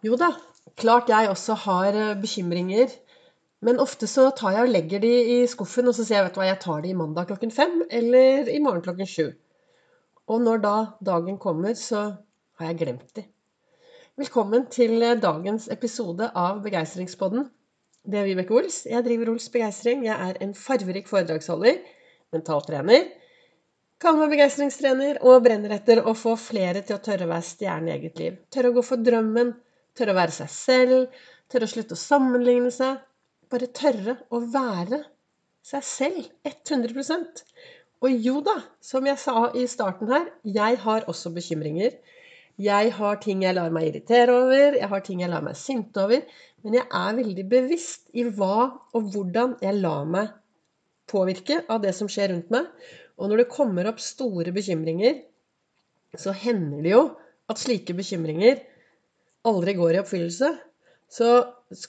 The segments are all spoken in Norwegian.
Jo da, klart jeg også har eh, bekymringer. Men ofte så tar jeg og legger de i skuffen, og så sier jeg vet du hva, jeg tar de i mandag klokken fem eller i morgen klokken sju. Og når da dagen kommer, så har jeg glemt de. Velkommen til eh, dagens episode av Begeistringspodden. Det er Vibeke Ols. Jeg driver Ols Begeistring. Jeg er en farverik foredragsholder, mentaltrener, Kaller meg begeistringstrener og brenner etter å få flere til å tørre å være stjerne i eget liv. Tørre å gå for drømmen, tørre å være seg selv, tørre å slutte å sammenligne seg. Bare tørre å være seg selv 100% Og jo da, som jeg sa i starten her, jeg har også bekymringer. Jeg har ting jeg lar meg irritere over, jeg har ting jeg lar meg sinte over. Men jeg er veldig bevisst i hva og hvordan jeg lar meg påvirke av det som skjer rundt meg. Og når det kommer opp store bekymringer, så hender det jo at slike bekymringer aldri går i oppfyllelse. Så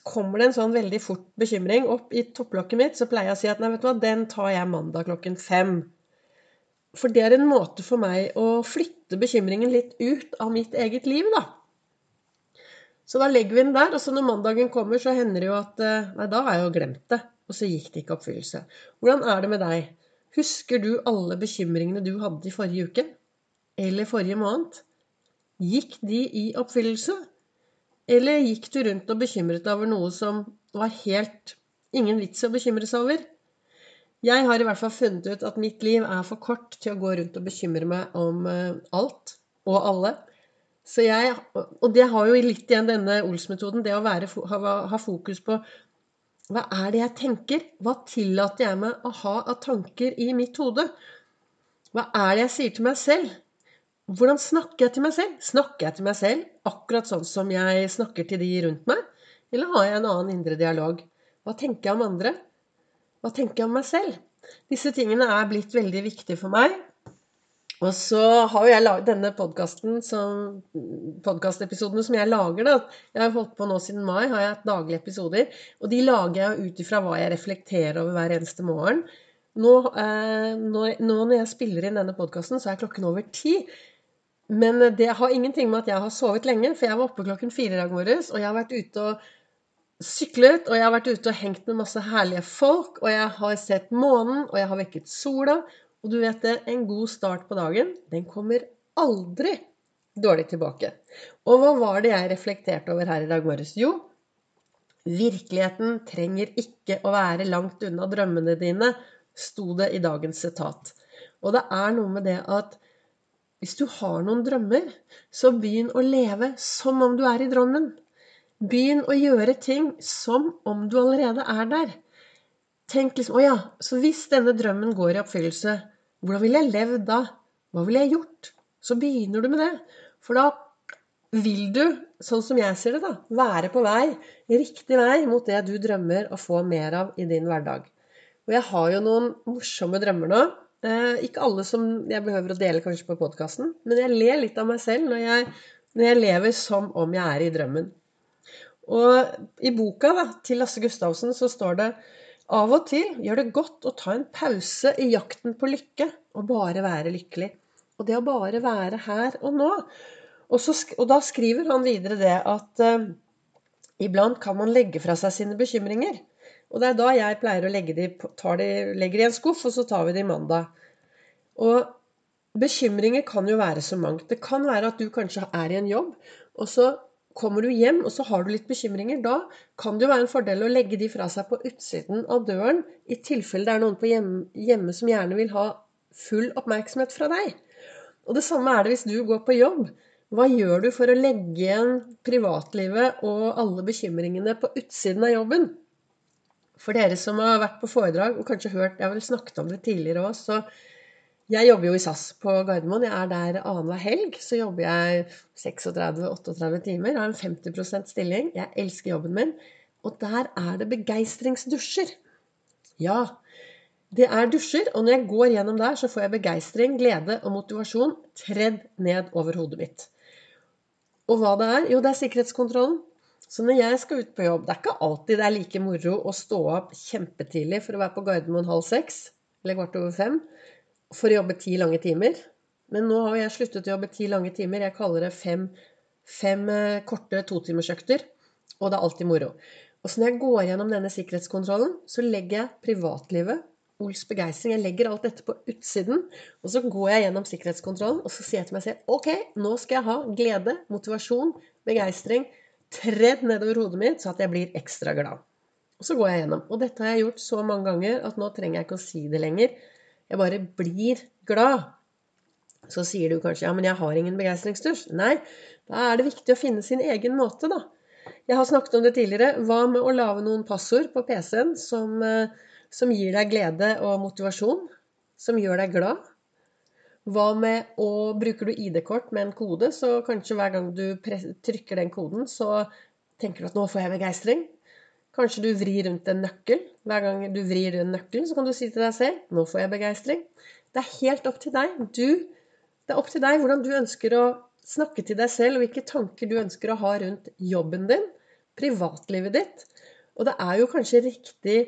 kommer det en sånn veldig fort bekymring opp i topplokket mitt, så pleier jeg å si at nei, vet du hva, den tar jeg mandag klokken fem. For det er en måte for meg å flytte bekymringen litt ut av mitt eget liv, da. Så da legger vi den der, og så når mandagen kommer, så hender det jo at eh, Nei, da har jeg jo glemt det. Og så gikk det ikke oppfyllelse. Hvordan er det med deg? Husker du alle bekymringene du hadde i forrige uke? Eller forrige måned? Gikk de i oppfyllelse? Eller gikk du rundt og bekymret deg over noe som var helt ingen vits å bekymre seg over? Jeg har i hvert fall funnet ut at mitt liv er for kort til å gå rundt og bekymre meg om eh, alt og alle. Så jeg, og det har jo litt igjen denne Ols-metoden, det å være, ha fokus på hva er det jeg tenker? Hva tillater jeg meg å ha av tanker i mitt hode? Hva er det jeg sier til meg selv? Hvordan snakker jeg til meg selv? Snakker jeg til meg selv akkurat sånn som jeg snakker til de rundt meg? Eller har jeg en annen indre dialog? Hva tenker jeg om andre? Hva tenker jeg om meg selv? Disse tingene er blitt veldig viktige for meg. Og så har jo jeg laget denne podkasten podkastepisodene som jeg lager, da. Jeg har holdt på nå siden mai, har jeg hatt daglige episoder. Og de lager jeg ut ifra hva jeg reflekterer over hver eneste morgen. Nå, eh, nå, nå når jeg spiller inn denne podkasten, så er klokken over ti. Men det har ingenting med at jeg har sovet lenge, for jeg var oppe klokken fire i dag morges, og jeg har vært ute og syklet, og jeg har vært ute og hengt med masse herlige folk, og jeg har sett månen, og jeg har vekket sola, og du vet det, en god start på dagen, den kommer aldri dårlig tilbake. Og hva var det jeg reflekterte over her i dag morges? Jo, virkeligheten trenger ikke å være langt unna drømmene dine, sto det i dagens sitat. Og det er noe med det at hvis du har noen drømmer, så begynn å leve som om du er i drømmen. Begynn å gjøre ting som om du allerede er der. Tenk liksom Å ja, så hvis denne drømmen går i oppfyllelse, hvordan ville jeg levd da? Hva ville jeg gjort? Så begynner du med det. For da vil du, sånn som jeg ser det, da, være på vei, riktig vei, mot det du drømmer å få mer av i din hverdag. Og jeg har jo noen morsomme drømmer nå. Eh, ikke alle som jeg behøver å dele kanskje på podkasten, men jeg ler litt av meg selv når jeg, når jeg, lever som om jeg er i drømmen. Og i boka da, til Lasse Gustavsen så står det av og til gjør det godt å ta en pause i jakten på lykke og bare være lykkelig. Og det å bare være her og nå. Og, så, og da skriver han videre det at uh, iblant kan man legge fra seg sine bekymringer. Og det er da jeg pleier å legge de, de, legger de i en skuff, og så tar vi de mandag. Og bekymringer kan jo være så mangt. Det kan være at du kanskje er i en jobb, og så Kommer du hjem og så har du litt bekymringer, da kan det jo være en fordel å legge de fra seg på utsiden av døren, i tilfelle det er noen på hjemme, hjemme som gjerne vil ha full oppmerksomhet fra deg. Og det samme er det hvis du går på jobb. Hva gjør du for å legge igjen privatlivet og alle bekymringene på utsiden av jobben? For dere som har vært på foredrag og kanskje hørt Jeg har vel snakket om det tidligere òg, så jeg jobber jo i SAS på Gardermoen. Jeg er der annenhver helg. Så jobber jeg 36-38 timer. Har en 50% stilling. Jeg elsker jobben min. Og der er det begeistringsdusjer. Ja, det er dusjer. Og når jeg går gjennom der, så får jeg begeistring, glede og motivasjon tredd ned over hodet mitt. Og hva det er? Jo, det er sikkerhetskontrollen. Så når jeg skal ut på jobb Det er ikke alltid det er like moro å stå opp kjempetidlig for å være på Gardermoen halv seks eller kvart over fem for å jobbe ti lange timer. Men nå har jeg sluttet å jobbe ti lange timer. Jeg kaller det fem fem eh, korte totimersøkter, og det er alltid moro. Og så når jeg går gjennom denne sikkerhetskontrollen, så legger jeg privatlivet, Ols begeistring, jeg legger alt dette på utsiden. Og så går jeg gjennom sikkerhetskontrollen, og så sier jeg til meg selv OK, nå skal jeg ha glede, motivasjon, begeistring tredd nedover hodet mitt, så at jeg blir ekstra glad. Og så går jeg gjennom. Og dette har jeg gjort så mange ganger at nå trenger jeg ikke å si det lenger. Jeg bare blir glad. Så sier du kanskje ja, men jeg har ingen begeistringsdusj. Nei, da er det viktig å finne sin egen måte, da. Jeg har snakket om det tidligere. Hva med å lage noen passord på PC-en som, eh, som, gir deg glede og motivasjon? Som gjør deg glad? Hva med å Bruker du ID-kort med en kode, så kanskje hver gang du trykker den koden, så tenker du at 'nå får jeg begeistring'. Kanskje du vrir rundt en nøkkel. Hver gang du vrir rundt nøkkelen, så kan du si til deg selv 'nå får jeg begeistring'. Det er helt opp til deg. Du, det er opp til deg hvordan du ønsker å snakke til deg selv, og hvilke tanker du ønsker å ha rundt jobben din, privatlivet ditt. Og det er jo kanskje riktig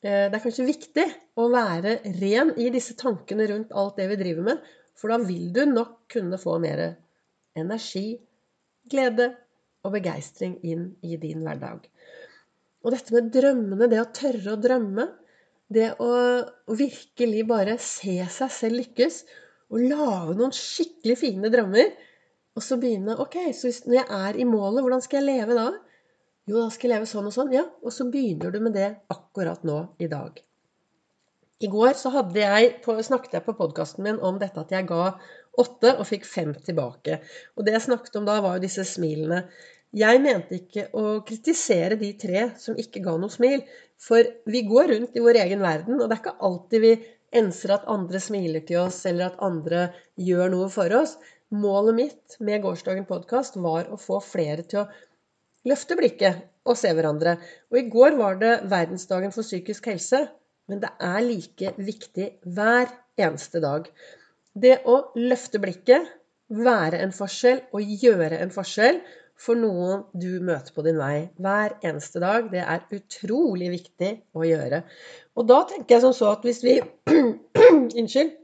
Det er kanskje viktig å være ren i disse tankene rundt alt det vi driver med, for da vil du nok kunne få mer energi, glede og begeistring inn i din hverdag. Og dette med drømmene, det å tørre å drømme, det å virkelig bare se seg selv lykkes, og lage noen skikkelig fine drømmer, og så begynne Ok, så når jeg er i målet, hvordan skal jeg leve da? Jo, da skal jeg leve sånn og sånn. Ja, og så begynner du med det akkurat nå i dag. I går så jeg på, snakket jeg på podkasten min om dette at jeg ga åtte og fikk fem tilbake. Og det jeg snakket om da, var jo disse smilene. Jeg mente ikke å kritisere de tre som ikke ga noe smil. For vi går rundt i vår egen verden, og det er ikke alltid vi enser at andre smiler til oss, eller at andre gjør noe for oss. Målet mitt med gårsdagen podkast var å få flere til å løfte blikket og se hverandre. Og i går var det verdensdagen for psykisk helse. Men det er like viktig hver eneste dag. Det å løfte blikket, være en forskjell og gjøre en forskjell for noen du møter på din vei hver eneste dag, det er utrolig viktig å gjøre. Og da tenker jeg som så at hvis vi Unnskyld.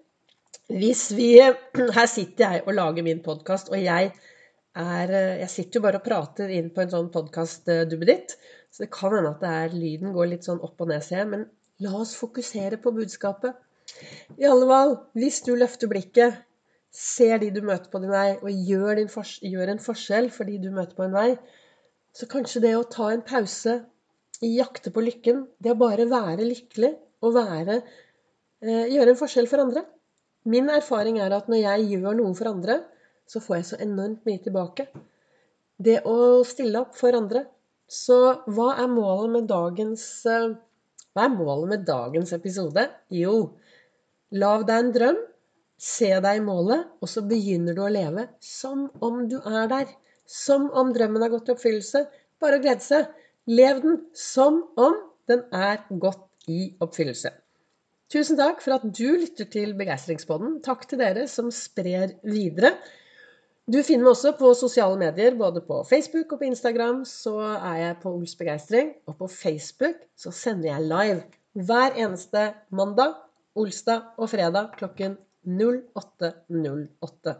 Hvis vi Her sitter jeg og lager min podkast, og jeg er Jeg sitter jo bare og prater inn på en sånn podkast-duppeditt. Så det kan hende at det er, lyden går litt sånn opp og ned, ser jeg. Men la oss fokusere på budskapet. I alle fall, hvis du løfter blikket, ser de du møter på din vei, og gjør, gjør en forskjell for de du møter på en vei, så kanskje det å ta en pause i jakte på lykken, det å bare være lykkelig og være, eh, gjøre en forskjell for andre Min erfaring er at når jeg gjør noe for andre, så får jeg så enormt mye tilbake. Det å stille opp for andre. Så hva er målet med dagens eh, Hva er målet med dagens episode? Jo, lag deg en drøm, se deg i målet, og så begynner du å leve som om du er der. Som om drømmen har gått i oppfyllelse. Bare å glede seg. Lev den som om den er gått i oppfyllelse. Tusen takk for at du lytter til Begeistringspodden. Takk til dere som sprer videre. Du finner meg også på sosiale medier, både på Facebook og på Instagram. Så er jeg på Ols Begeistring. Og på Facebook så sender jeg live hver eneste mandag, olsdag og fredag klokken 08.08.